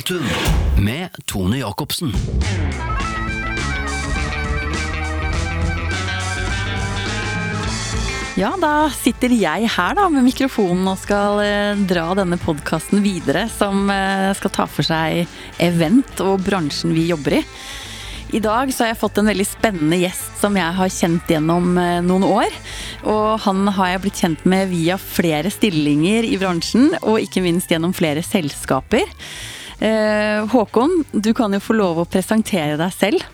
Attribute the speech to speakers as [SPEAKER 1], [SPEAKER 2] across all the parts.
[SPEAKER 1] Momentum med Tone Jacobsen.
[SPEAKER 2] Ja, da sitter jeg her da med mikrofonen og skal eh, dra denne podkasten videre, som eh, skal ta for seg event og bransjen vi jobber i. I dag så har jeg fått en veldig spennende gjest som jeg har kjent gjennom eh, noen år. Og han har jeg blitt kjent med via flere stillinger i bransjen, og ikke minst gjennom flere selskaper. Eh, Håkon, du kan jo få lov å presentere deg selv.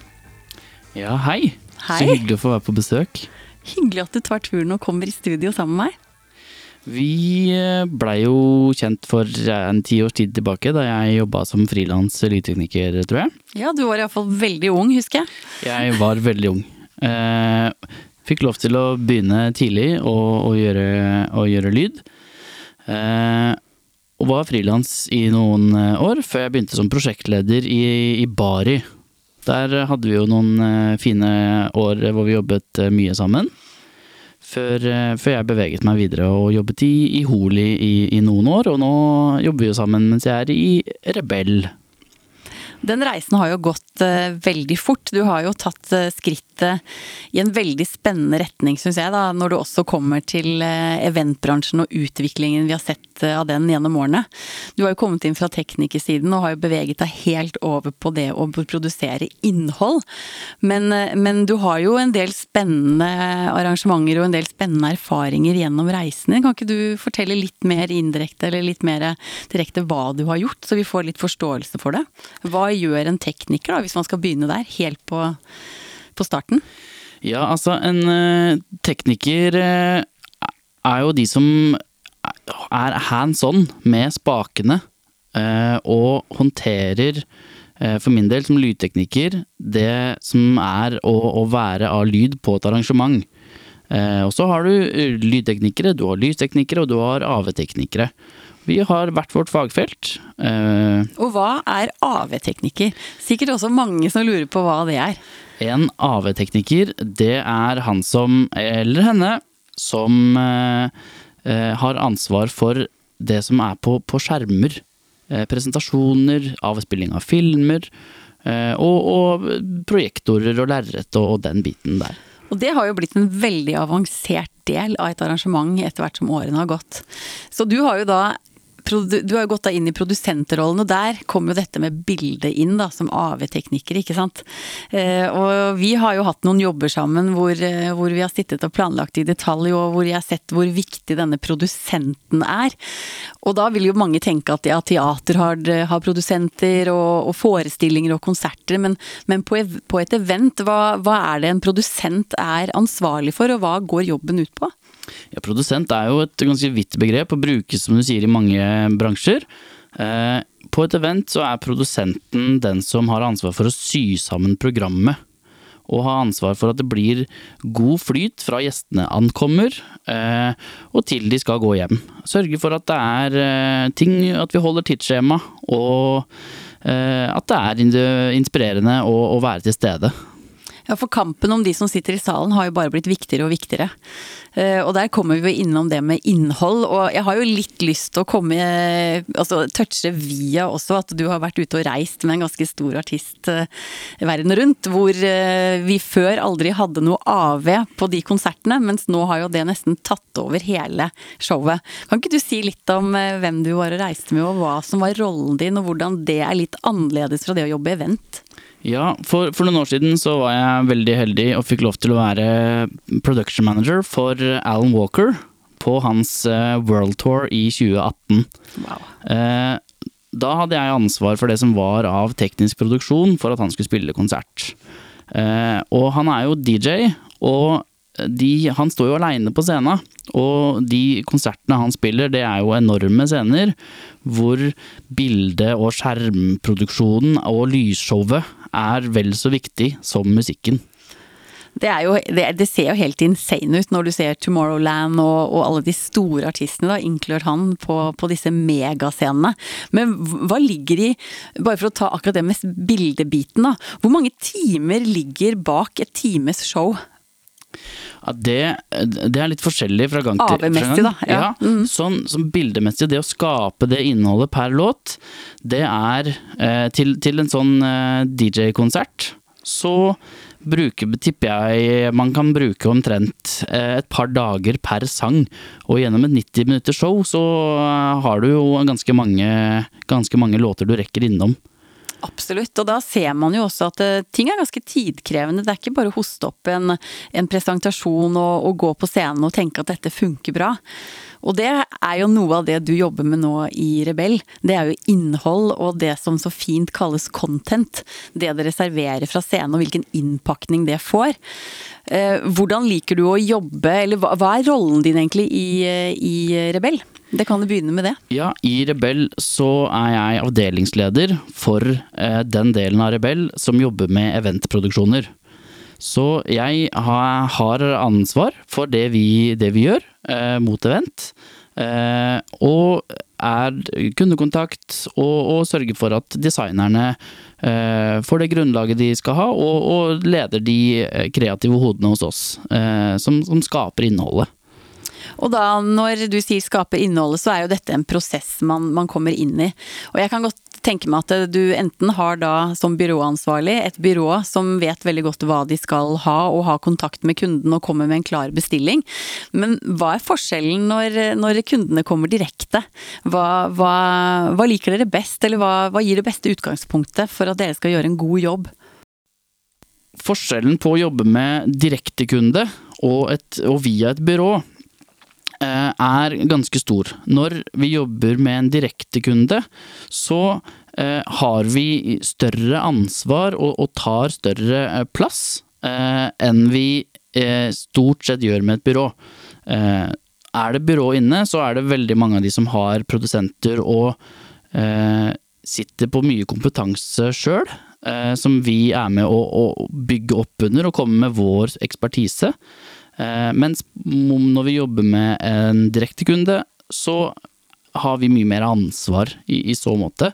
[SPEAKER 3] Ja, hei.
[SPEAKER 2] Hei.
[SPEAKER 3] Så hyggelig å få være på besøk.
[SPEAKER 2] Hyggelig at du tar turen og kommer i studio sammen med meg.
[SPEAKER 3] Vi eh, blei jo kjent for eh, en ti års tid tilbake, da jeg jobba som frilans lydtekniker, tror jeg.
[SPEAKER 2] Ja, du var iallfall veldig ung, husker jeg.
[SPEAKER 3] Jeg var veldig ung. Eh, fikk lov til å begynne tidlig å, å, gjøre, å gjøre lyd. Og var frilans i noen eh, år, før jeg begynte som prosjektleder i, i Bari. Der hadde vi jo noen eh, fine år hvor vi jobbet eh, mye sammen. Før, før jeg beveget meg videre og jobbet i, i Holi i, i noen år, og nå jobber vi jo sammen mens jeg er i Rebell.
[SPEAKER 2] Den reisen har jo gått veldig fort. Du har jo tatt eh, skrittet i en veldig spennende retning, syns jeg, da, når du også kommer til eh, eventbransjen og utviklingen vi har sett eh, av den gjennom årene. Du har jo kommet inn fra teknikersiden og har jo beveget deg helt over på det å produsere innhold. Men, eh, men du har jo en del spennende arrangementer og en del spennende erfaringer gjennom reisen din. Kan ikke du fortelle litt mer indirekte eller litt mer direkte hva du har gjort, så vi får litt forståelse for det? Hva gjør en tekniker, da, hvis man skal begynne der, helt på, på starten?
[SPEAKER 3] Ja, altså en eh, tekniker eh, er jo de som er hands on med spakene eh, og håndterer for min del som lydtekniker det som er å, å være av lyd på et arrangement. Eh, og så har du lydteknikere, du har lysteknikere og du har AV-teknikere. Vi har hvert vårt fagfelt. Eh,
[SPEAKER 2] Og hva er AV-tekniker? Sikkert også mange som lurer på hva det er.
[SPEAKER 3] En AV-tekniker, det er han som, eller henne, som eh, eh, har ansvar for det som er på, på skjermer. Eh, presentasjoner, avspilling av filmer, eh, og, og projektorer og lerret og, og den biten der.
[SPEAKER 2] Og det har jo blitt en veldig avansert del av et arrangement etter hvert som årene har gått. Så du har jo da du har jo gått da inn i produsentrollen, og der kom jo dette med bildet inn, da, som AV-tekniker, ikke sant. Eh, og vi har jo hatt noen jobber sammen hvor, eh, hvor vi har sittet og planlagt i detalj, og hvor jeg har sett hvor viktig denne produsenten er. Og da vil jo mange tenke at ja, teater har, har produsenter, og, og forestillinger og konserter, men, men på, på et event, hva, hva er det en produsent er ansvarlig for, og hva går jobben ut på?
[SPEAKER 3] Ja, produsent er jo et ganske vidt begrep og brukes som du sier i mange bransjer. Eh, på et event så er produsenten den som har ansvar for å sy sammen programmet. Og ha ansvar for at det blir god flyt fra gjestene ankommer eh, og til de skal gå hjem. Sørge for at det er eh, ting, at vi holder tidsskjema og eh, at det er inspirerende å være til stede.
[SPEAKER 2] Ja, for kampen om de som sitter i salen har jo bare blitt viktigere og viktigere. Eh, Og der kommer vi jo innom det med innhold, og jeg har jo litt lyst til å komme Altså touche via også at du har vært ute og reist med en ganske stor artist eh, verden rundt. Hvor eh, vi før aldri hadde noe AV på de konsertene, mens nå har jo det nesten tatt over hele showet. Kan ikke du si litt om eh, hvem du var og reiste med, og hva som var rollen din, og hvordan det er litt annerledes fra det å jobbe i event?
[SPEAKER 3] Ja, for, for noen år siden så var jeg veldig heldig og fikk lov til å være production manager for Alan Walker på hans eh, World Tour i 2018.
[SPEAKER 2] Wow.
[SPEAKER 3] Eh, da hadde jeg ansvar for det som var av teknisk produksjon for at han skulle spille konsert. Eh, og han er jo DJ, og de, han står jo aleine på scenen. Og de konsertene han spiller, det er jo enorme scener hvor bilde- og skjermproduksjonen og lysshowet er vel så viktig som musikken.
[SPEAKER 2] Det, jo, det, det ser jo helt insane ut når du ser Tomorrowland og, og alle de store artistene, da, inkludert han, på, på disse megascenene. Men hva ligger i, bare for å ta akkurat det med bildebiten, da. Hvor mange timer ligger bak et times show?
[SPEAKER 3] Det, det er litt forskjellig fra gang til gang.
[SPEAKER 2] AV-messig, da, ja.
[SPEAKER 3] Ja, sånn, sånn bildemessig, det å skape det innholdet per låt, det er eh, til, til en sånn eh, DJ-konsert, så bruker, tipper jeg man kan bruke omtrent eh, et par dager per sang. Og gjennom et 90 minutters show så har du jo ganske mange, ganske mange låter du rekker innom.
[SPEAKER 2] Absolutt, og da ser man jo også at eh, ting er ganske tidkrevende. Det er ikke bare å hoste opp en, en presentasjon og, og gå på scenen og tenke at dette funker bra. Og det er jo noe av det du jobber med nå i Rebell. Det er jo innhold og det som så fint kalles content. Det dere serverer fra scenen og hvilken innpakning det får. Eh, Hvordan liker du å jobbe, eller hva er rollen din egentlig i, i Rebell? Det kan du begynne med det.
[SPEAKER 3] Ja, i Rebell så er jeg avdelingsleder for eh, den delen av Rebell som jobber med eventproduksjoner. Så jeg har ansvar for det vi, det vi gjør eh, mot event. Eh, og er kundekontakt og, og sørge for at designerne eh, får det grunnlaget de skal ha, og, og leder de eh, kreative hodene hos oss, eh, som, som skaper innholdet.
[SPEAKER 2] Og da når du sier skape innholdet, så er jo dette en prosess man, man kommer inn i. Og jeg kan godt tenke meg at du enten har da som byråansvarlig et byrå som vet veldig godt hva de skal ha, og har kontakt med kunden og kommer med en klar bestilling. Men hva er forskjellen når, når kundene kommer direkte? Hva, hva, hva liker dere best, eller hva, hva gir det beste utgangspunktet for at dere skal gjøre en god jobb?
[SPEAKER 3] Forskjellen på å jobbe med direktekunde og, og via et byrå er ganske stor. Når vi jobber med en direktekunde, så eh, har vi større ansvar og, tar større eh, plass eh, enn vi eh, stort sett gjør med et byrå. Eh, er det byrå inne, så er det veldig mange av de som har produsenter og eh, sitter på mye kompetanse sjøl, eh, som vi er med å bygge opp under og komme med vår ekspertise. Eh, mens når vi jobber med en direktekunde, så har vi mye mer ansvar i, i så måte.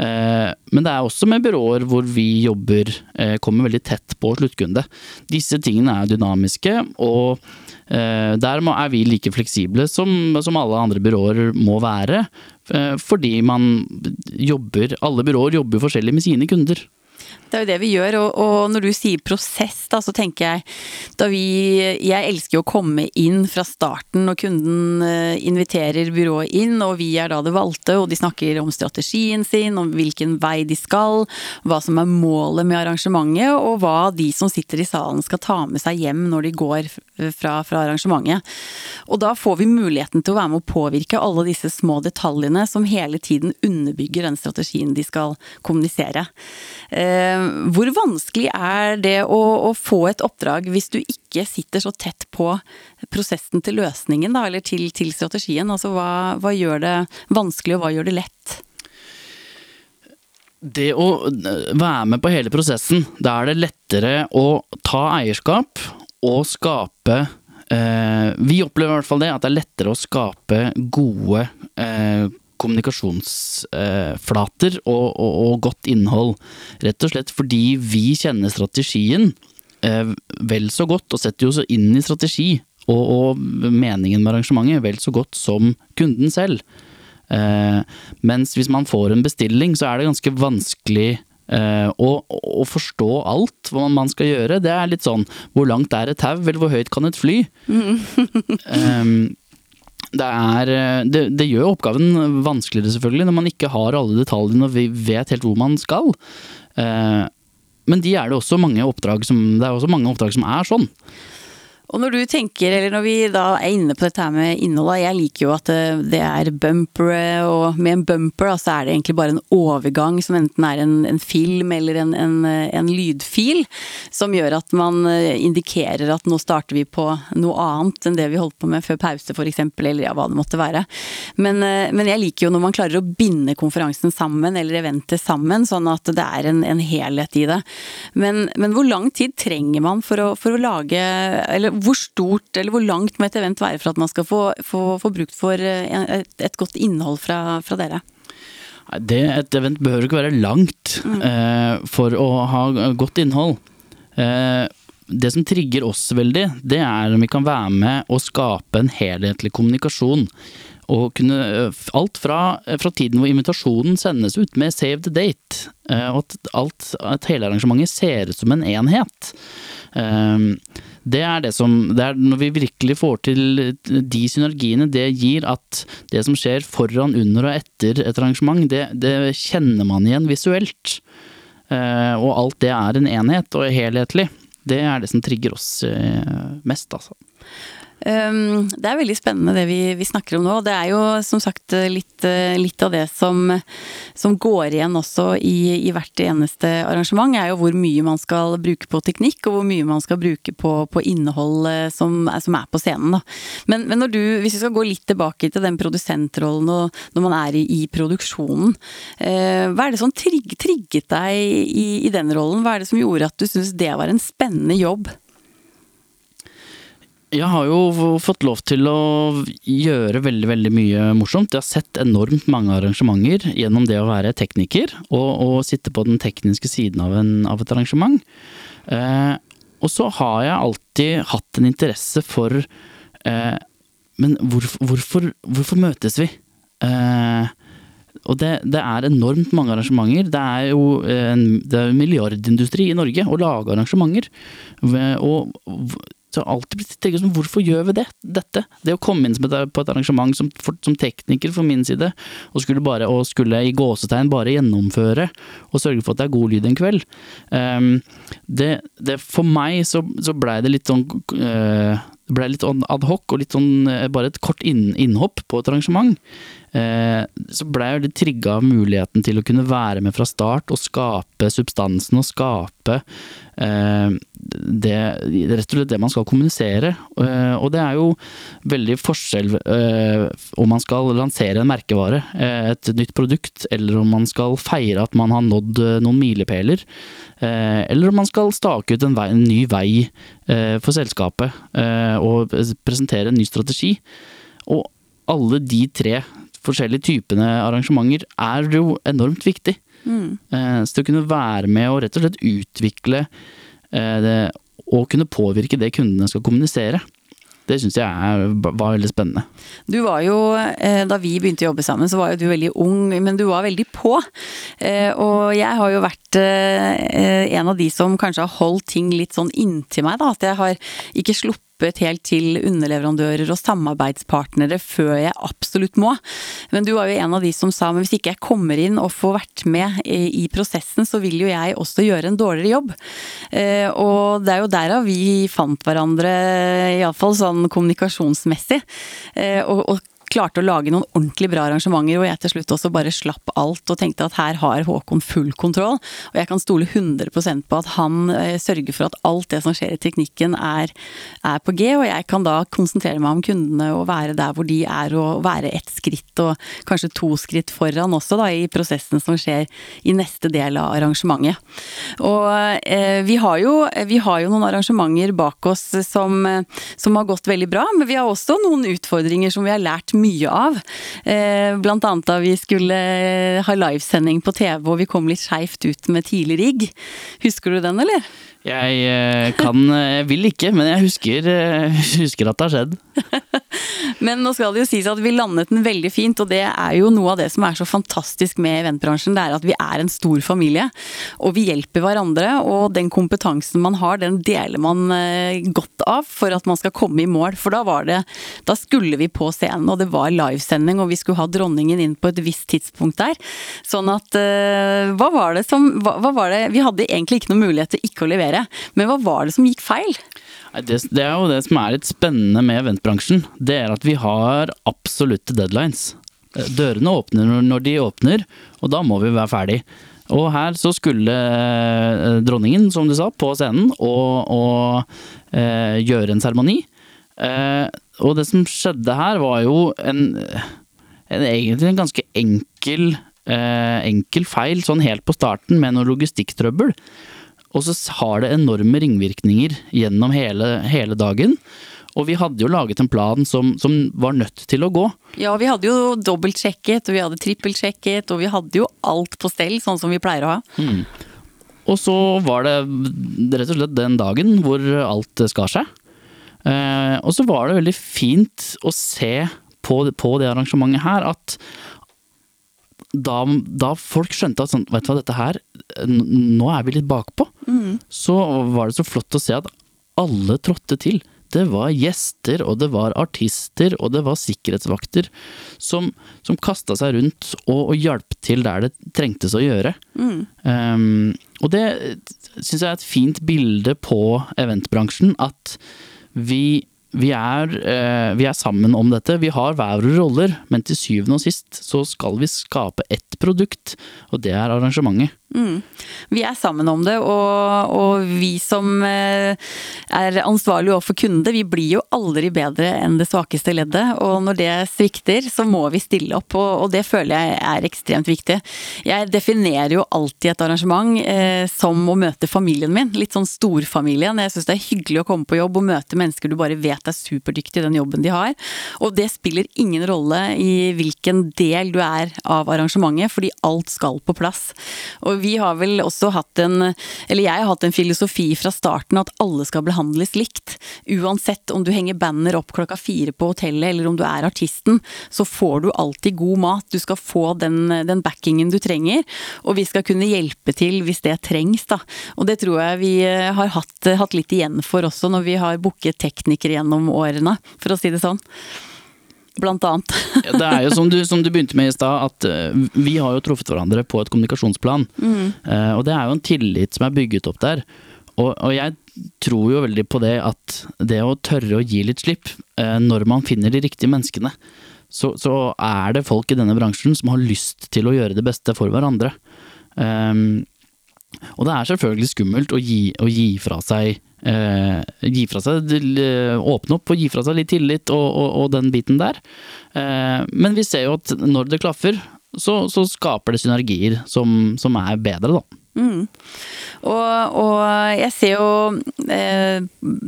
[SPEAKER 3] Eh, Men det er også med byråer hvor vi jobber, eh, kommer veldig tett på sluttkunde. Disse tingene er dynamiske, og der er vi like fleksible som, alle andre byråer må være. Fordi man jobber, alle byråer jobber forskjellig med sine kunder.
[SPEAKER 2] Det er jo det vi gjør, og, og når du sier prosess, da, så tenker jeg da vi Jeg elsker jo å komme inn fra starten når kunden eh, inviterer byrået inn, og vi er da det valgte, og de snakker om strategien sin, om hvilken vei de skal, hva som er målet med arrangementet, og hva de som sitter i salen skal ta med seg hjem når de går fra, fra arrangementet. Og da får vi muligheten til å være med å påvirke alle disse små detaljene som hele tiden underbygger den strategien de skal kommunisere. Eh, Hvor vanskelig er det å, å få et oppdrag hvis du ikke sitter så tett på prosessen til løsningen, da, eller til, til strategien? Altså hva, hva gjør det vanskelig, og hva gjør det lett?
[SPEAKER 3] Det å være med på hele prosessen, da er det lettere å ta eierskap og skape eh, Vi opplever i hvert fall det, at det er lettere å skape gode eh, kommunikasjonsflater og, og, og godt innhold. Rett og slett fordi vi kjenner strategien eh, vel så godt, og setter jo så inn i strategi og, og meningen med arrangementet vel så godt som kunden selv. Eh, mens hvis man får en bestilling, så er det ganske vanskelig eh, å, å forstå alt hva man skal gjøre. Det er litt sånn hvor langt er et tau, eller hvor høyt kan et fly? Em, det, er, eh, det, det gjør oppgaven vanskeligere, selvfølgelig, når man ikke har alle detaljene og vi vet helt hvor man skal. Eh, men de er det også mange oppdrag som, det er også mange oppdrag som er sånn.
[SPEAKER 2] Og når du tenker, eller når vi da er inne på dette her med innholdet, jeg liker jo at det, er bumpere, og med en bumper da, så er det egentlig bare en overgang som enten er en, en film eller en, en, en lydfil, som gjør at man eh, indikerer at nå starter vi på noe annet enn det vi holdt på med før pause eksempel, eller ja, hva det måtte være. Men, eh, men jeg liker jo når man klarer å binde konferansen sammen, eller eventet sammen, sånn at det er en helhet i det. Men, men hvor lang tid trenger man for å, for å lage, eller hvor stort eller hvor langt må et event være for at man skal få, få, få brukt for eh, et, et godt innhold fra, fra dere?
[SPEAKER 3] Det, et event behøver ikke være langt eh, for å ha godt innhold. Eh, det som trigger oss veldig, det er om vi kan være med og skape en helhetlig kommunikasjon. Og kunne Alt fra, fra tiden hvor invitasjonen sendes ut med save the date, og at, alt, at hele arrangementet ser ut som en enhet. Det er det som det er Når vi virkelig får til de synergiene det gir at det som skjer foran, under og etter et arrangement, det, det kjenner man igjen visuelt. Og alt det er en enhet og helhetlig. Det er det som trigger oss mest, altså.
[SPEAKER 2] Um, det er veldig spennende det vi, vi, snakker om nå. Det er jo som sagt litt, litt av det som, som, går igjen også i, i, hvert eneste arrangement, er jo hvor mye man skal bruke på teknikk, og hvor mye man skal bruke på, på innhold som, som, er på scenen. Da. Men, men du, hvis vi skal gå litt tilbake til den produsentrollen og når man er i, i produksjonen, eh, hva er det som trigg, trigget deg i, i den rollen? Hva er det som gjorde at du syntes det var en spennende jobb?
[SPEAKER 3] Jeg har jo fått lov til å gjøre veldig veldig mye morsomt. Jeg har sett enormt mange arrangementer gjennom det å være tekniker og, og sitte på den tekniske siden av, en, av et arrangement. Eh, og så har jeg alltid hatt en interesse for eh, Men hvorfor, hvorfor, hvorfor, møtes vi? Eh, og det, det, er enormt mange arrangementer. Det er jo en, det er milliardindustri i Norge å lage arrangementer. Og så jeg har alltid blitt tenkt sånn, hvorfor gjør vi det, dette? Det å komme inn på et arrangement som, for, som tekniker fra min side, og skulle, bare, og skulle i gåsetegn bare gjennomføre og sørge for at det er god lyd en kveld. Um, det, det, for meg så, så blei det litt sånn uh, det ble litt sånn adhoc og litt sånn eh, bare et kort inn, innhopp på et arrangement. Eh, så ble jeg veldig trigga av muligheten til å kunne være med fra start og skape substansen og skape eh, det, rett og slett det man skal kommunisere. Eh, og det er jo veldig forskjell om man skal lansere en merkevare, et nytt produkt, eller om man skal feire at man har nådd noen milepæler. eller om man skal stake ut en, vei, en ny vei for selskapet og presentere en ny strategi. Og alle de tre forskjellige typene arrangementer er jo enormt viktig. Mm. Så det å kunne være med og rett og slett utvikle det, og kunne påvirke det kundene skal kommunisere. Det syns jeg var veldig spennende.
[SPEAKER 2] Du var jo, Da vi begynte å jobbe sammen, så var jo du veldig ung, men du var veldig på. Og jeg har jo vært en av de som kanskje har holdt ting litt sånn inntil meg, da. At jeg har ikke sluppet sluppet helt til underleverandører og samarbeidspartnere før jeg absolutt må. Men du var jo en av de som sa men hvis ikke jeg kommer inn og får vært med i prosessen, så vil jo jeg også gjøre en dårligere jobb. Eh, og det er jo derav vi fant hverandre, iallfall sånn kommunikasjonsmessig. Eh, og klarte å lage noen ordentlig bra arrangementer hvor jeg til slutt også bare slapp alt og tenkte at her har Håkon full kontroll. Og jeg kan stole 100 på at han eh, sørger for at alt det som skjer i teknikken er, er, på G, og jeg kan da konsentrere meg om kundene og være der hvor de er og være ett skritt og kanskje to skritt foran også da i prosessen som skjer i neste del av arrangementet. Og eh, vi, har jo, vi har jo noen arrangementer bak oss som, som har gått veldig bra, men vi har også noen utfordringer som vi har lært mye mye av. Eh, blant annet da vi skulle ha livesending på TV og vi kom litt skeivt ut med tidlig rigg. Husker du den, eller?
[SPEAKER 3] Jeg eh, kan Jeg eh, vil ikke, men jeg husker, husker at det har skjedd.
[SPEAKER 2] Men nå skal det jo sies at vi landet den veldig fint, og det er jo noe av det som er så fantastisk med eventbransjen. Det er at vi er en stor familie, og vi hjelper hverandre. Og den kompetansen man har, den deler man eh, godt av for at man skal komme i mål. For da var det Da skulle vi på scenen, og det var livesending, og vi skulle ha dronningen inn på et visst tidspunkt der. Sånn at eh, Hva var det som hva, hva var det Vi hadde egentlig ikke noen mulighet til ikke å levere, men hva var det som gikk feil?
[SPEAKER 3] Det, det, er jo det som er litt spennende med eventbransjen. Det er at vi har absolutte deadlines. Eh, dørene åpner når de åpner, og da må vi være ferdig. Og her så skulle eh, dronningen, som du sa, på scenen og, og eh, gjøre en seremoni. Eh, og det som skjedde her, var jo en, en egentlig en ganske enkel, eh, enkel feil sånn helt på starten med noe logistikktrøbbel. Og så har det enorme ringvirkninger gjennom hele, hele dagen. Og vi hadde jo laget en plan som, som, var nødt til å gå.
[SPEAKER 2] Ja, vi hadde jo dobbeltsjekket, og vi hadde trippelsjekket, og vi hadde jo alt på stell, sånn som vi pleier å ha. Mm.
[SPEAKER 3] og så var det rett og slett den dagen hvor alt skar seg. Eh, og så var det veldig fint å se på, på det arrangementet her at da, da folk skjønte at sånn, vet du hva, dette her, nå er vi litt bakpå, så var det så flott å se at alle trådte til. Det var gjester, og det var artister, og det var sikkerhetsvakter som, som kasta seg rundt og, og hjalp til der det trengtes å gjøre. Um, og det syns jeg er et fint bilde på eventbransjen, at vi, vi, er, eh, vi er sammen om dette. Vi har hver våre roller, men til syvende og sist så skal vi skape ett produkt, og det er arrangementet.
[SPEAKER 2] Vi er sammen om det, og, og vi som eh, er ansvarlige overfor kunde, vi blir jo aldri bedre enn det svakeste leddet. Og når det svikter, så må vi stille opp, og, og det føler jeg er ekstremt viktig. Jeg definerer jo alltid et arrangement eh, som å møte familien min. Litt sånn storfamilien. Jeg syns det er hyggelig å komme på jobb og møte mennesker du bare vet er superdyktige i den jobben de har. Og det spiller ingen rolle i hvilken del du er av arrangementet, fordi alt skal på plass. Og vi har vel også hatt en, eller jeg har hatt en filosofi fra starten at alle skal behandles likt. Uansett om du henger banner opp klokka fire på hotellet eller om du er artisten, så får du alltid god mat. Du skal få den, den backingen du trenger, og vi skal kunne hjelpe til hvis det trengs, da. Og det tror jeg vi eh, har hatt, hatt litt igjen for også når vi har booket teknikere gjennom årene, for å si det sånn. Blant annet.
[SPEAKER 3] Det er jo som du, som du begynte med i stad, at eh, vi har jo truffet hverandre på et kommunikasjonsplan. Eh, og det er jo en tillit som er bygget opp der. Og, og jeg tror jo veldig på det at det å tørre å gi litt slipp, eh, når man finner de riktige menneskene, så, så er det folk i denne bransjen som har lyst til å gjøre det beste for hverandre. Ehm, og det er selvfølgelig skummelt å gi, å gi fra seg eh, Gi fra seg Åpne opp og gi fra seg litt tillit og, og, og den biten der. Eh, men vi ser jo at når det klaffer, så, så skaper det synergier som, som er bedre, da.
[SPEAKER 2] Mm. Og, og jeg ser jo eh,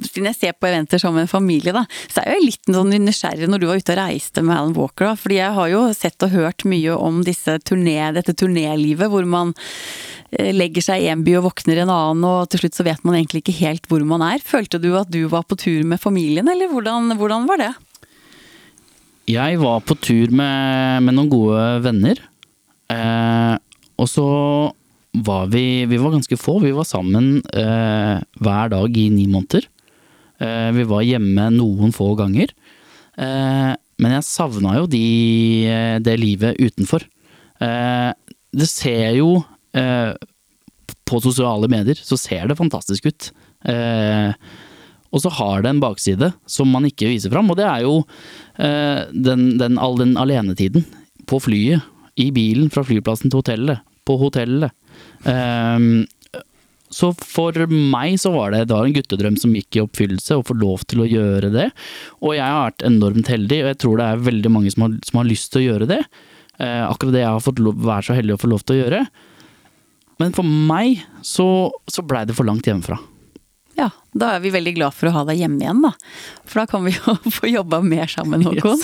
[SPEAKER 2] Siden jeg ser på eventer som en familie, da, så er jeg litt sånn nysgjerrig når du var ute og reiste med Alan Walker. Da, fordi jeg har jo sett og hørt mye om turné, dette turnélivet hvor man eh, legger seg i en by og våkner i en annen, og til slutt så vet man egentlig ikke helt hvor man er. Følte du at du var på tur med familien, eller hvordan, hvordan var det?
[SPEAKER 3] Jeg var på tur med, med noen gode venner. Eh, og så var vi Vi var ganske få. Vi var sammen eh, hver dag i ni måneder. Eh, vi var hjemme noen få ganger. Eh, men jeg savna jo de, eh, det livet utenfor. Eh, det ser jo eh, På sosiale medier så ser det fantastisk ut. Og så har det en bakside som man ikke viser fram, og det er jo den, den, all den alenetiden. På flyet, i bilen fra flyplassen til hotellet, på hotellet. Ehm, så for meg så var det, da en guttedrøm som gikk i oppfyllelse, å få lov til å gjøre det. Og jeg har vært enormt heldig, og jeg tror det er veldig mange som har, som har lyst til å gjøre det. Uh, akkurat det jeg har fått lov, være så heldig å få lov til å gjøre. Men for meg så, så blei det for langt hjemmefra.
[SPEAKER 2] Ja, da er vi veldig glad for å ha deg hjemme igjen, da. For da kan vi jo få jobba mer sammen, Håkon.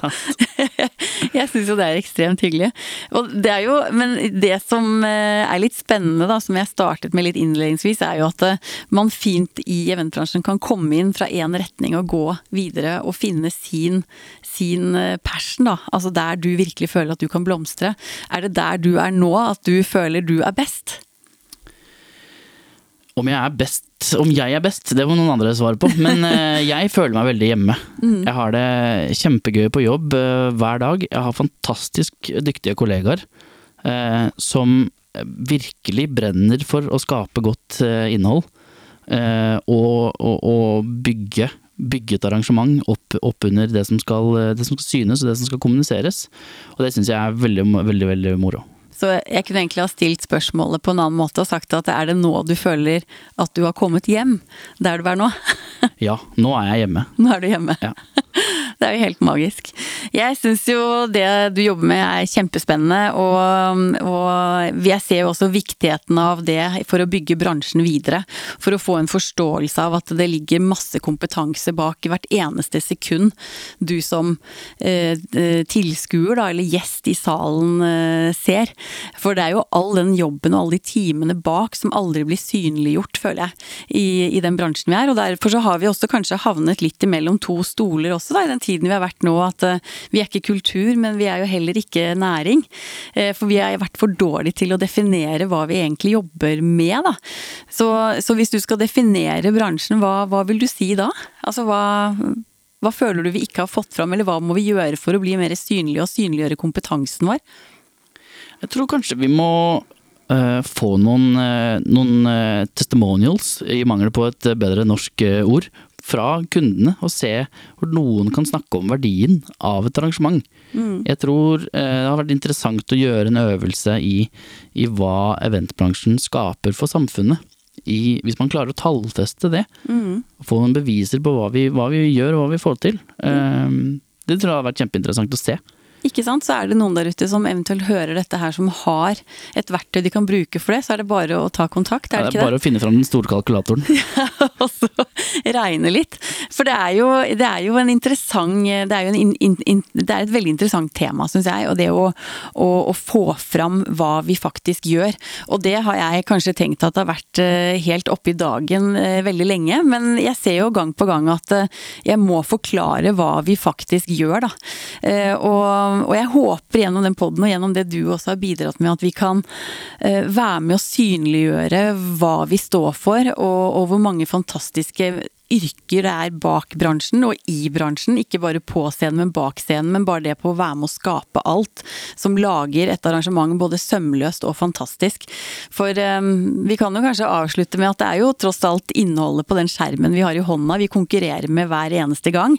[SPEAKER 2] Jeg syns jo det er ekstremt hyggelig. Og det er jo, men det som eh, er litt spennende, da, som jeg startet med litt innledningsvis, er jo at eh, man fint i eventbransjen kan komme inn fra én retning og gå videre og finne sin, sin eh, passion, da. Altså der du virkelig føler at du kan blomstre. Er det der du er nå, at du føler du er best?
[SPEAKER 3] Om jeg er best Om jeg er best, det må noen andre svare på. Men eh, jeg føler meg veldig hjemme. Jeg har det kjempegøy på jobb eh, hver dag. Jeg har fantastisk dyktige kollegaer eh, som virkelig brenner for å skape godt innhold. og, og, og bygge, bygge et arrangement opp, opp under det som, skal, det som skal synes og det som skal kommuniseres. Og det syns jeg er veldig, veldig, veldig moro.
[SPEAKER 2] Så jeg kunne egentlig ha stilt spørsmålet på en annen måte og sagt at er det nå du føler at du har kommet hjem, der du er nå?
[SPEAKER 3] Ja, nå er jeg hjemme.
[SPEAKER 2] Nå er du hjemme.
[SPEAKER 3] Ja.
[SPEAKER 2] Det er jo helt magisk. Jeg syns jo det du jobber med er kjempespennende, og, og jeg ser jo også viktigheten av det for å bygge bransjen videre. For å få en forståelse av at det ligger masse kompetanse bak hvert eneste sekund du som eh, tilskuer, da, eller gjest i salen eh, ser. For det er jo all den jobben og alle de timene bak som aldri blir synliggjort, føler jeg, i, i den bransjen vi er. Og derfor så har vi også kanskje havnet litt imellom to stoler også, da, i den tiden vi har vært nå. At uh, vi er ikke kultur, men vi er jo heller ikke næring. Uh, for vi har vært for dårlige til å definere hva vi egentlig jobber med, da. Så, så hvis du skal definere bransjen, hva, hva vil du si da? Altså hva hva føler du vi ikke har fått fram, eller hva må vi gjøre for å bli mer synlige og synliggjøre kompetansen vår?
[SPEAKER 3] Jeg tror kanskje vi må uh, få noen, noen testimonials, i mangel på et bedre norsk ord, fra kundene. Og se hvor noen kan snakke om verdien av et arrangement. Mm. Jeg tror det har vært interessant å gjøre en øvelse i, i hva eventbransjen skaper for samfunnet i, hvis man klarer å tallfeste det, mm. få noen beviser på hva vi, hva vi, gjør og hva vi får til, mm. um, det tror jeg har vært kjempeinteressant å se.
[SPEAKER 2] Ikke sant? Så er det noen der ute som eventuelt hører dette her, som har et verktøy de kan bruke for det, så er det bare å ta kontakt, er det,
[SPEAKER 3] ja, det er bare det? å finne fram den store kalkulatoren.
[SPEAKER 2] ja, og så regne litt. For det er jo, det er jo en interessant Det er jo en in, in, det er et veldig interessant tema, syns jeg. Og det å, å, å, få fram hva vi faktisk gjør. Og det har jeg kanskje tenkt at det har vært eh, helt oppe i dagen eh, veldig lenge. Men jeg ser jo gang på gang at eh, jeg må forklare hva vi faktisk gjør, da. Og og jeg håper gjennom den poden og gjennom det du også har bidratt med, at vi kan eh, være med å synliggjøre hva vi står for, og, og hvor mange fantastiske yrker det er bak bransjen og i bransjen. Ikke bare på scenen, men bak scenen, men bare det på å være med å skape alt som lager et arrangement både sømløst og fantastisk. For um, vi kan jo kanskje avslutte med at det er jo tross alt innholdet på den skjermen vi har i hånda vi konkurrerer med hver eneste gang.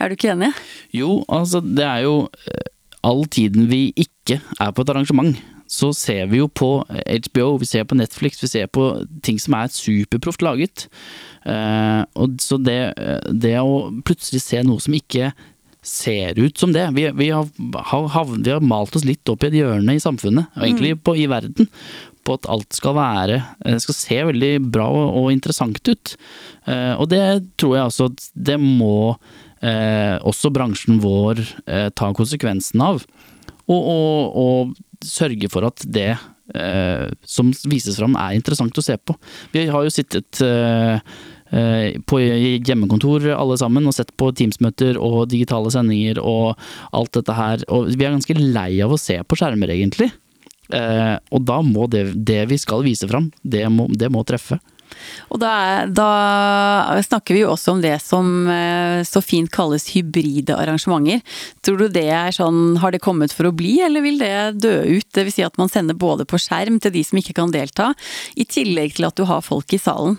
[SPEAKER 2] Er du ikke enig?
[SPEAKER 3] Jo, altså det er jo eh, all tiden vi ikke er på et arrangement så ser vi jo på HBO, vi ser på Netflix, vi ser på ting som er superproft laget. Uh, og så det, det, å plutselig se noe som ikke ser ut som det Vi, vi, har, havnet, vi har, malt oss litt opp i et hjørne i samfunnet, og egentlig mm. på, i verden, på at alt skal være eh, skal se veldig bra og, og interessant ut. Uh, og det tror jeg altså at det må uh, også bransjen vår ta konsekvensen av. Og, og, og sørge for at det eh, som vises fram er interessant å se på. Vi har jo sittet eh, eh på hjemmekontor alle sammen og sett på Teams-møter og digitale sendinger og alt dette her. Og vi er ganske lei av å se på skjermer, egentlig. Eh, og da må det, det vi skal vise fram, det må, det må treffe.
[SPEAKER 2] Og da, da, snakker vi jo også om det som eh, så fint kalles hybride arrangementer. Tror du det er sånn, har det kommet for å bli, eller vil det dø ut? Dvs. Si at man sender både på skjerm til de som ikke kan delta, i tillegg til at du har folk i salen?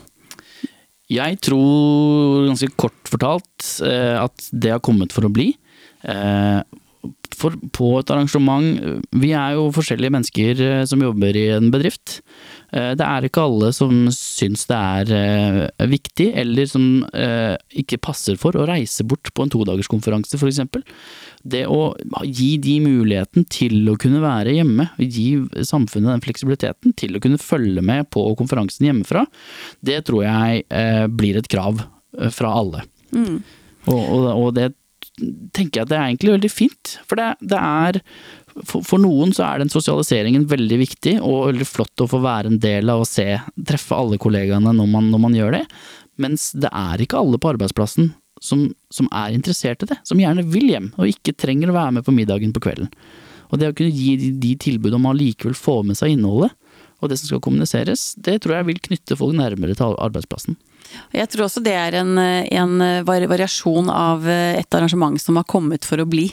[SPEAKER 3] Jeg tror ganske kort fortalt eh, at det har kommet for å bli. Eh, for på et arrangement Vi er jo forskjellige mennesker som jobber i en bedrift. Eh, det er ikke alle som syns det er eh, viktig, eller som eh, ikke passer for å reise bort på en todagerskonferanse, f.eks. Det å gi de muligheten til å kunne være hjemme, gi samfunnet den fleksibiliteten til å kunne følge med på konferansen hjemmefra, det tror jeg blir et krav fra alle. Mm. Og, og, og, det tenker jeg at det er egentlig veldig fint, for det, det er for, for, noen så er den sosialiseringen veldig viktig, og veldig flott å få være en del av å se, treffe alle kollegaene når man, når man gjør det. Mens det er ikke alle på arbeidsplassen som, som, er interessert i det, som gjerne vil hjem, og ikke trenger å være med på middagen på kvelden. Og det å kunne gi de, de tilbud om å likevel få med seg innholdet, og det som skal kommuniseres, det tror jeg vil knytte folk nærmere til arbeidsplassen.
[SPEAKER 2] Jeg tror også det er en, en, variasjon av et arrangement som har kommet for å bli.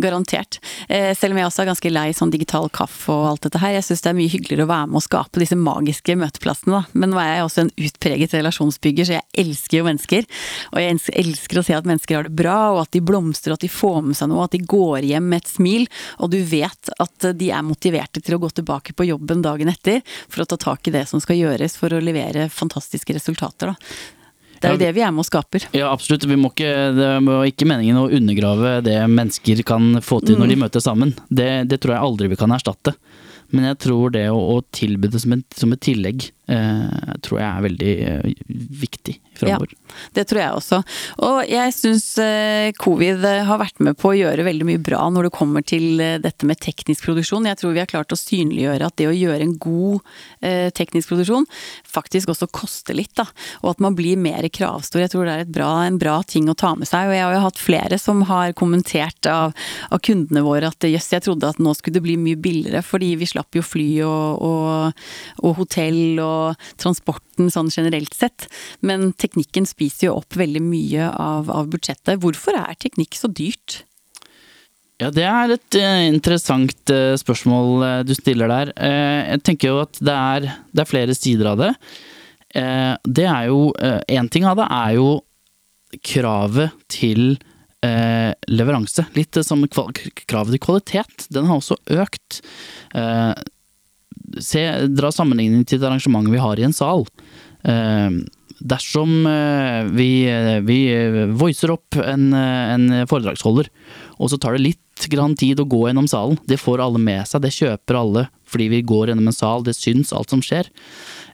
[SPEAKER 2] Garantert. Eh, selv om jeg også er ganske lei sånn digital kaffe og alt dette her. Jeg syns det er mye hyggeligere å være med og skape disse magiske møteplassene, da. Men nå er jeg også en utpreget relasjonsbygger, så jeg elsker jo mennesker. Og jeg elsker å se at mennesker har det bra, og at de blomstrer, at de får med seg noe, at de går hjem med et smil. Og du vet at de er motiverte til å gå tilbake på jobben dagen etter for å ta tak i det som skal gjøres for å levere fantastiske resultater, da. Det er jo det vi er med og skaper.
[SPEAKER 3] Ja, absolutt. Vi må ikke, det er ikke meningen å undergrave det mennesker kan få til når de møter sammen. Det, det tror jeg aldri vi kan erstatte. Men jeg tror det å, å tilby det som, en, som et tillegg, eh, tror jeg er veldig eh, viktig framover.
[SPEAKER 2] Det tror jeg også. Og jeg syns eh, covid har vært med på å gjøre veldig mye bra når det kommer til eh, dette med teknisk produksjon. Jeg tror vi har klart å synliggjøre at det å gjøre en god eh, teknisk produksjon faktisk også koster litt, da. Og at man blir mer kravstor. Jeg tror det er et bra, en bra ting å ta med seg. Og jeg har jo hatt flere som har kommentert av, av kundene våre at jøss, jeg trodde at nå skulle det bli mye billigere, fordi vi slapp jo fly og, og, og hotell og transporten sånn generelt sett. Men teknikken spiser jo opp veldig mye av, av budsjettet. Hvorfor er teknikk så dyrt?
[SPEAKER 3] Ja, det er et eh, interessant eh, spørsmål eh, du stiller der. Jeg tenker jo at det er, det er flere sider av det. Det er jo Én ting av det er jo kravet til leveranse. Litt som kravet til kvalitet. Den har også økt. Se, dra sammenligning til et arrangement vi har i en sal. Eh, dersom eh, vi, vi voicer opp en, eh, en foredragsholder, og så tar det litt grann tid å gå gjennom salen. Det får alle med seg, det kjøper alle fordi vi går gjennom en sal, det syns alt som skjer.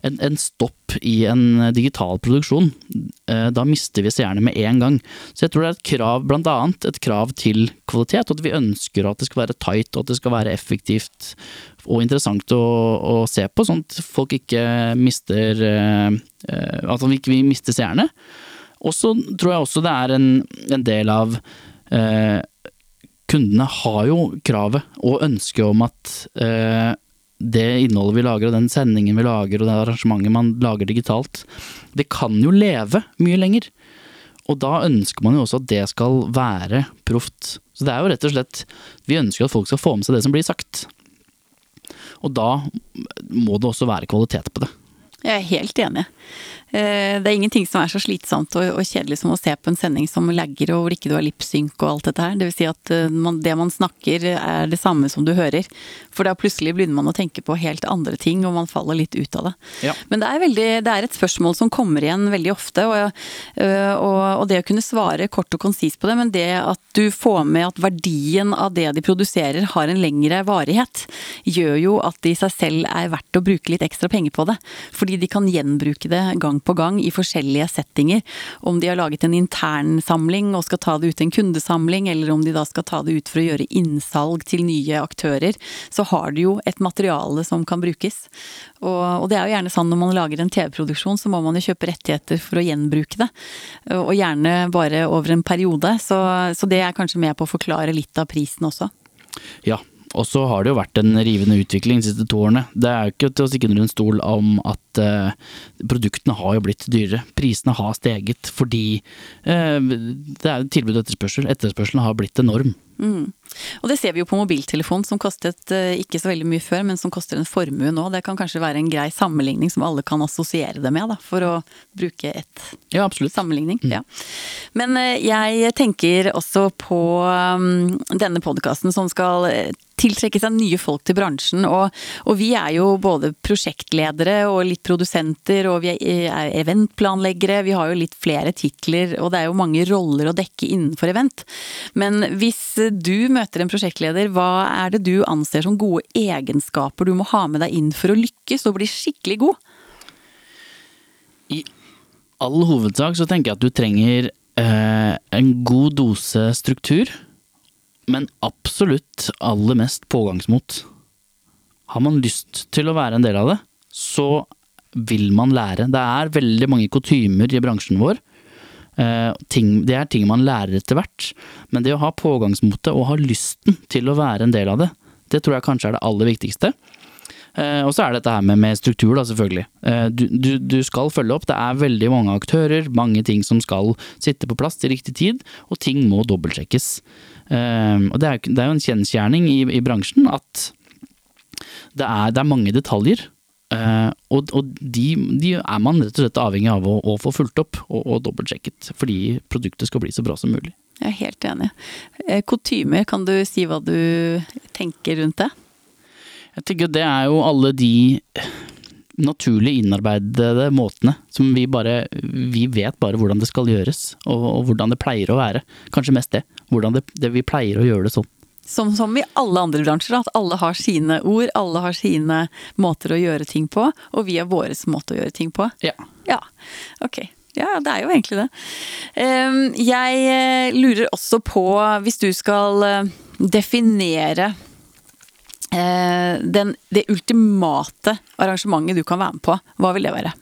[SPEAKER 3] En, en stopp i en digital produksjon, eh, da mister vi seerne med en gang. Så jeg tror det er et krav, blant annet et krav til kvalitet, at vi ønsker at det skal være tight, og at det skal være effektivt og interessant å, å se på, sånn at folk ikke mister eh, eh, At vi ikke mister seerne. Og så tror jeg også det er en, en del av eh, Kundene har jo kravet og ønsket om at eh, det innholdet vi lager, og den sendingen vi lager, og det arrangementet man lager digitalt, det kan jo leve mye lenger. Og da ønsker man jo også at det skal være proft. Så det er jo rett og slett Vi ønsker at folk skal få med seg det som blir sagt. Og da må det også være kvalitet på det.
[SPEAKER 2] Jeg er helt enig. Eh, Det er ingenting som er så slitsomt og og kjedelig som å se på en sending som lagger og hvor ikke du har lipsynk og alt dette her. Det vil si at eh, man, det man snakker er det samme som du hører. For da plutselig begynner man å tenke på helt andre ting, og man faller litt ut av det.
[SPEAKER 3] Ja.
[SPEAKER 2] Men det er, veldig, det er et spørsmål som kommer igjen veldig ofte, og, øh, og, og det å kunne svare kort og konsist på det, men det at du får med at verdien av det de produserer har en lengre varighet, gjør jo at det i seg selv er verdt å bruke litt ekstra penger på det. Fordi de kan gjenbruke det gang på gang i forskjellige settinger. Om de har laget en intern samling og skal ta det ut til en kundesamling, eller om de da skal ta det ut for å gjøre innsalg til nye aktører, så har de jo et materiale som kan brukes. Og, og det er jo gjerne sånn når man lager en TV-produksjon, så må man jo kjøpe rettigheter for å gjenbruke det. Og gjerne bare over en periode. Så, så det er kanskje med på å forklare litt av prisen også.
[SPEAKER 3] Ja, og så har det jo vært en rivende utvikling de siste to årene. Det er jo ikke til å stikke under en stol om at eh, produktene har jo blitt dyrere. Prisene har steget fordi eh, det er tilbud og etterspørsel. Etterspørselen har blitt enorm.
[SPEAKER 2] Mm. Og det ser vi jo på mobiltelefon, som kostet eh, ikke så veldig mye før, men som koster en formue nå. Det kan kanskje være en grei sammenligning som alle kan assosiere det med, da, for å bruke et
[SPEAKER 3] Ja,
[SPEAKER 2] sammenligning. Ja. Men eh, jeg tenker også på um, denne podkasten som skal eh, tiltrekke seg nye folk til bransjen. Og, og vi er jo både prosjektledere og litt produsenter, og vi er er eventplanleggere. Vi har jo litt flere titler, og det er jo mange roller å dekke innenfor event. Men hvis du møter en prosjektleder, hva er det du anser som gode egenskaper du må ha med deg inn for å lykkes og bli skikkelig god?
[SPEAKER 3] I all hovedsak så tenker jeg at du trenger eh, en god dose struktur, men absolutt aller mest pågangsmot. Har man lyst til å være en del av det, så vil man lære. Det er veldig mange kutymer i bransjen vår. Eh, det er ting man lærer etter hvert, men det å ha pågangsmotet og ha lysten til å være en del av det, det tror jeg kanskje er det aller viktigste. Eh, og så er det dette her med, med struktur, da, selvfølgelig. Eh, du, du, du skal følge opp. Det er veldig mange aktører, mange ting som skal sitte på plass til riktig tid, og ting må dobbeltsjekkes. Eh, og det er, det er jo en kjensgjerning i, i bransjen at det er, det er mange detaljer. Uh, og og de, de er man rett og slett avhengig av å, å få fulgt opp og, og dobbeltsjekket, fordi produktet skal bli så bra som mulig.
[SPEAKER 2] Jeg er helt enig. Kutymer, kan du si hva du tenker rundt det?
[SPEAKER 3] Jeg tenker det er jo alle de naturlig innarbeidede måtene som vi bare Vi vet bare hvordan det skal gjøres, og, og hvordan det pleier å være. Kanskje mest det. Hvordan det, det vi pleier å gjøre det sånn.
[SPEAKER 2] Som, som i alle andre bransjer, at alle har sine ord, alle har sine måter å gjøre ting på, og vi har vår måte å gjøre ting på.
[SPEAKER 3] Ja.
[SPEAKER 2] Ja, ok. Ja, det er jo egentlig det. Ehm, Jeg eh, lurer også på, hvis du skal eh, definere den, det ultimate arrangementet du kan være med på, hva vil det være?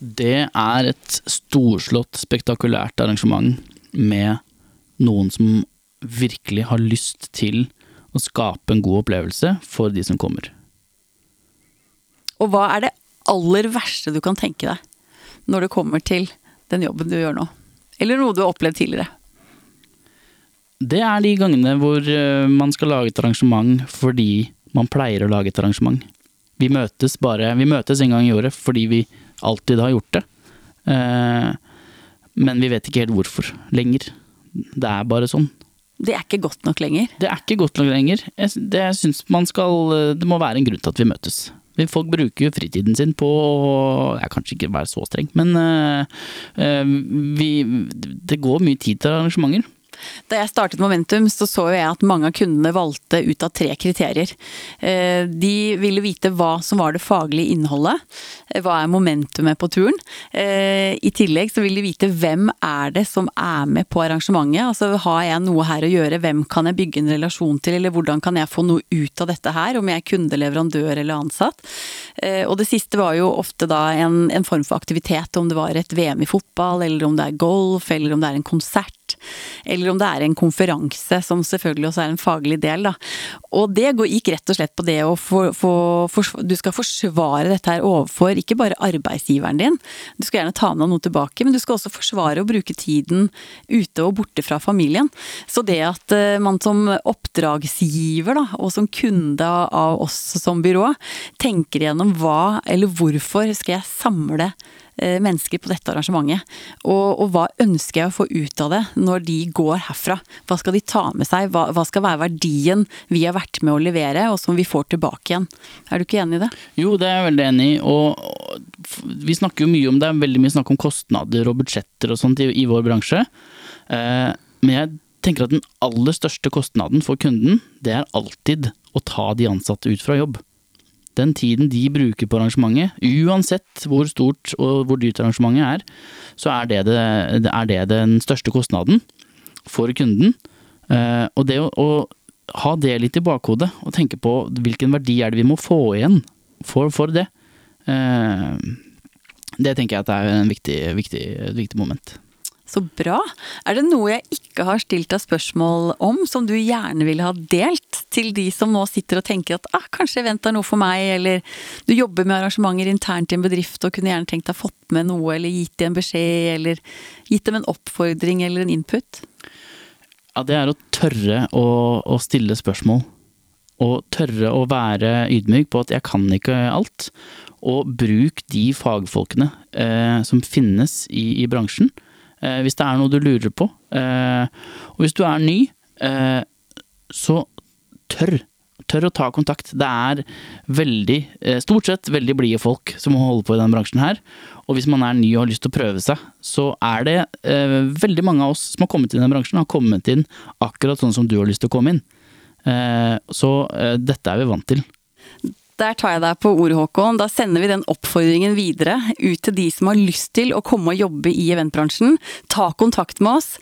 [SPEAKER 3] Det er et storslått, spektakulært arrangement med noen som virkelig har lyst til å skape en god opplevelse for de som kommer.
[SPEAKER 2] Og hva er det aller verste du kan tenke deg når det kommer til den jobben du gjør nå? Eller noe du har opplevd tidligere?
[SPEAKER 3] Det er de gangene hvor eh, man skal lage et arrangement fordi man pleier å lage et arrangement. Vi møtes bare Vi møtes en gang i året fordi vi alltid har gjort det. Eh, men vi vet ikke helt hvorfor lenger. Det er bare sånn.
[SPEAKER 2] Det er ikke godt nok lenger.
[SPEAKER 3] Det er ikke godt nok lenger. Det synes man skal Det må være en grunn til at vi møtes. Folk bruker jo fritiden sin på Jeg kan kanskje ikke være så streng, men eh, eh, vi Det går mye tid til arrangementer.
[SPEAKER 2] Da jeg startet Momentum, så så jeg at mange av kundene valgte ut av tre kriterier. Eh, De ville vite hva som var det faglige innholdet. eh, Hva er momentumet på turen? Eh, I tillegg så vil de vite hvem er det som er med på arrangementet. Altså har jeg noe her å gjøre, hvem kan jeg bygge en relasjon til, eller hvordan kan jeg få noe ut av dette her, om jeg er kunde, leverandør eller ansatt. Og det siste var jo ofte da en, en form for aktivitet, om det var et VM i fotball, eller om det er golf, eller om det er en konsert. Eller om det er en konferanse, som selvfølgelig også er en faglig del. Da. Og det gikk rett og slett på det å få, for, for, Du skal forsvare dette her overfor ikke bare arbeidsgiveren din, du skal gjerne ta med noe tilbake, men du skal også forsvare å bruke tiden ute og borte fra familien. Så det at eh, man som oppdragsgiver, da, og som kunde av oss som byrå, tenker igjennom hva eller hvorfor skal jeg samle mennesker på dette arrangementet. Og, og hva ønsker jeg å få ut av det når de går herfra? Hva skal de ta med seg? Hva, hva skal være verdien vi har vært med å levere, og som vi får tilbake igjen? Er du ikke enig i det?
[SPEAKER 3] Jo, det er jeg veldig enig i. Og vi snakker jo mye om det, er veldig mye snakk om kostnader og budsjetter og sånt i, i vår bransje. Eh, men jeg tenker at den aller største kostnaden for kunden, det er alltid å ta de ansatte ut fra jobb. Den tiden de bruker på arrangementet, uansett hvor stort og hvor dyrt arrangementet er, så er det, det, er det den største kostnaden for kunden. Eh, og det å, å ha det litt i bakhodet, og tenke på hvilken verdi er det vi må få igjen for, for det, eh, det tenker jeg at er en viktig, viktig, et viktig moment.
[SPEAKER 2] Så bra. Er det noe jeg ikke har stilt deg spørsmål om, som du gjerne ville ha delt til de som nå sitter og tenker at ah, kanskje event er noe for meg, eller du jobber med arrangementer internt i en bedrift og kunne gjerne tenkt deg fått med noe, eller gitt dem en beskjed, eller gitt dem en oppfordring eller en input?
[SPEAKER 3] Ja, det er å tørre å, å stille spørsmål. Og tørre å være ydmyk på at jeg kan ikke alt. Og bruk de fagfolkene eh, som finnes i, i bransjen, hvis det er noe du lurer på. Eh, og hvis du er ny, eh, så tør. Tør å ta kontakt. Det er veldig, eh, stort sett veldig blide folk som holder på i denne bransjen her. Og hvis man er ny og har lyst til å prøve seg, så er det eh, veldig mange av oss som har kommet inn i denne bransjen, har kommet inn akkurat sånn som du har lyst til å komme inn. Eh, så eh, dette er vi vant til.
[SPEAKER 2] Der tar jeg deg på ordet, Håkon. Da sender vi den oppfordringen videre ut til de som har lyst til å komme og jobbe i eventbransjen. Ta kontakt med oss.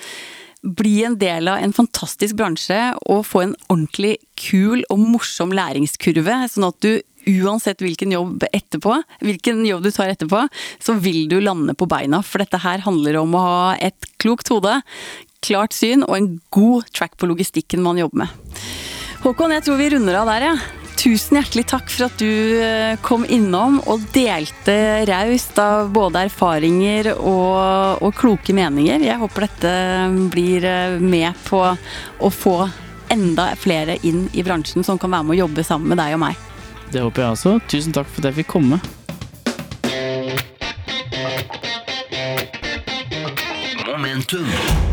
[SPEAKER 2] Bli en del av en fantastisk bransje og få en ordentlig kul og morsom læringskurve, sånn at du uansett hvilken jobb etterpå, hvilken jobb du tar etterpå, så vil du lande på beina. For dette her handler om å ha et klokt hode, klart syn og en god track på logistikken man jobber med. Håkon, jeg tror vi runder av der, jeg. Ja. Tusen hjertelig takk for at du eh, kom innom og delte raust av både erfaringer og, og kloke meninger. Jeg håper dette blir eh, med på å få enda flere inn i bransjen som kan være med å jobbe sammen med deg og meg.
[SPEAKER 3] Det håper jeg også. Tusen takk for at jeg fikk komme.
[SPEAKER 1] Momentum.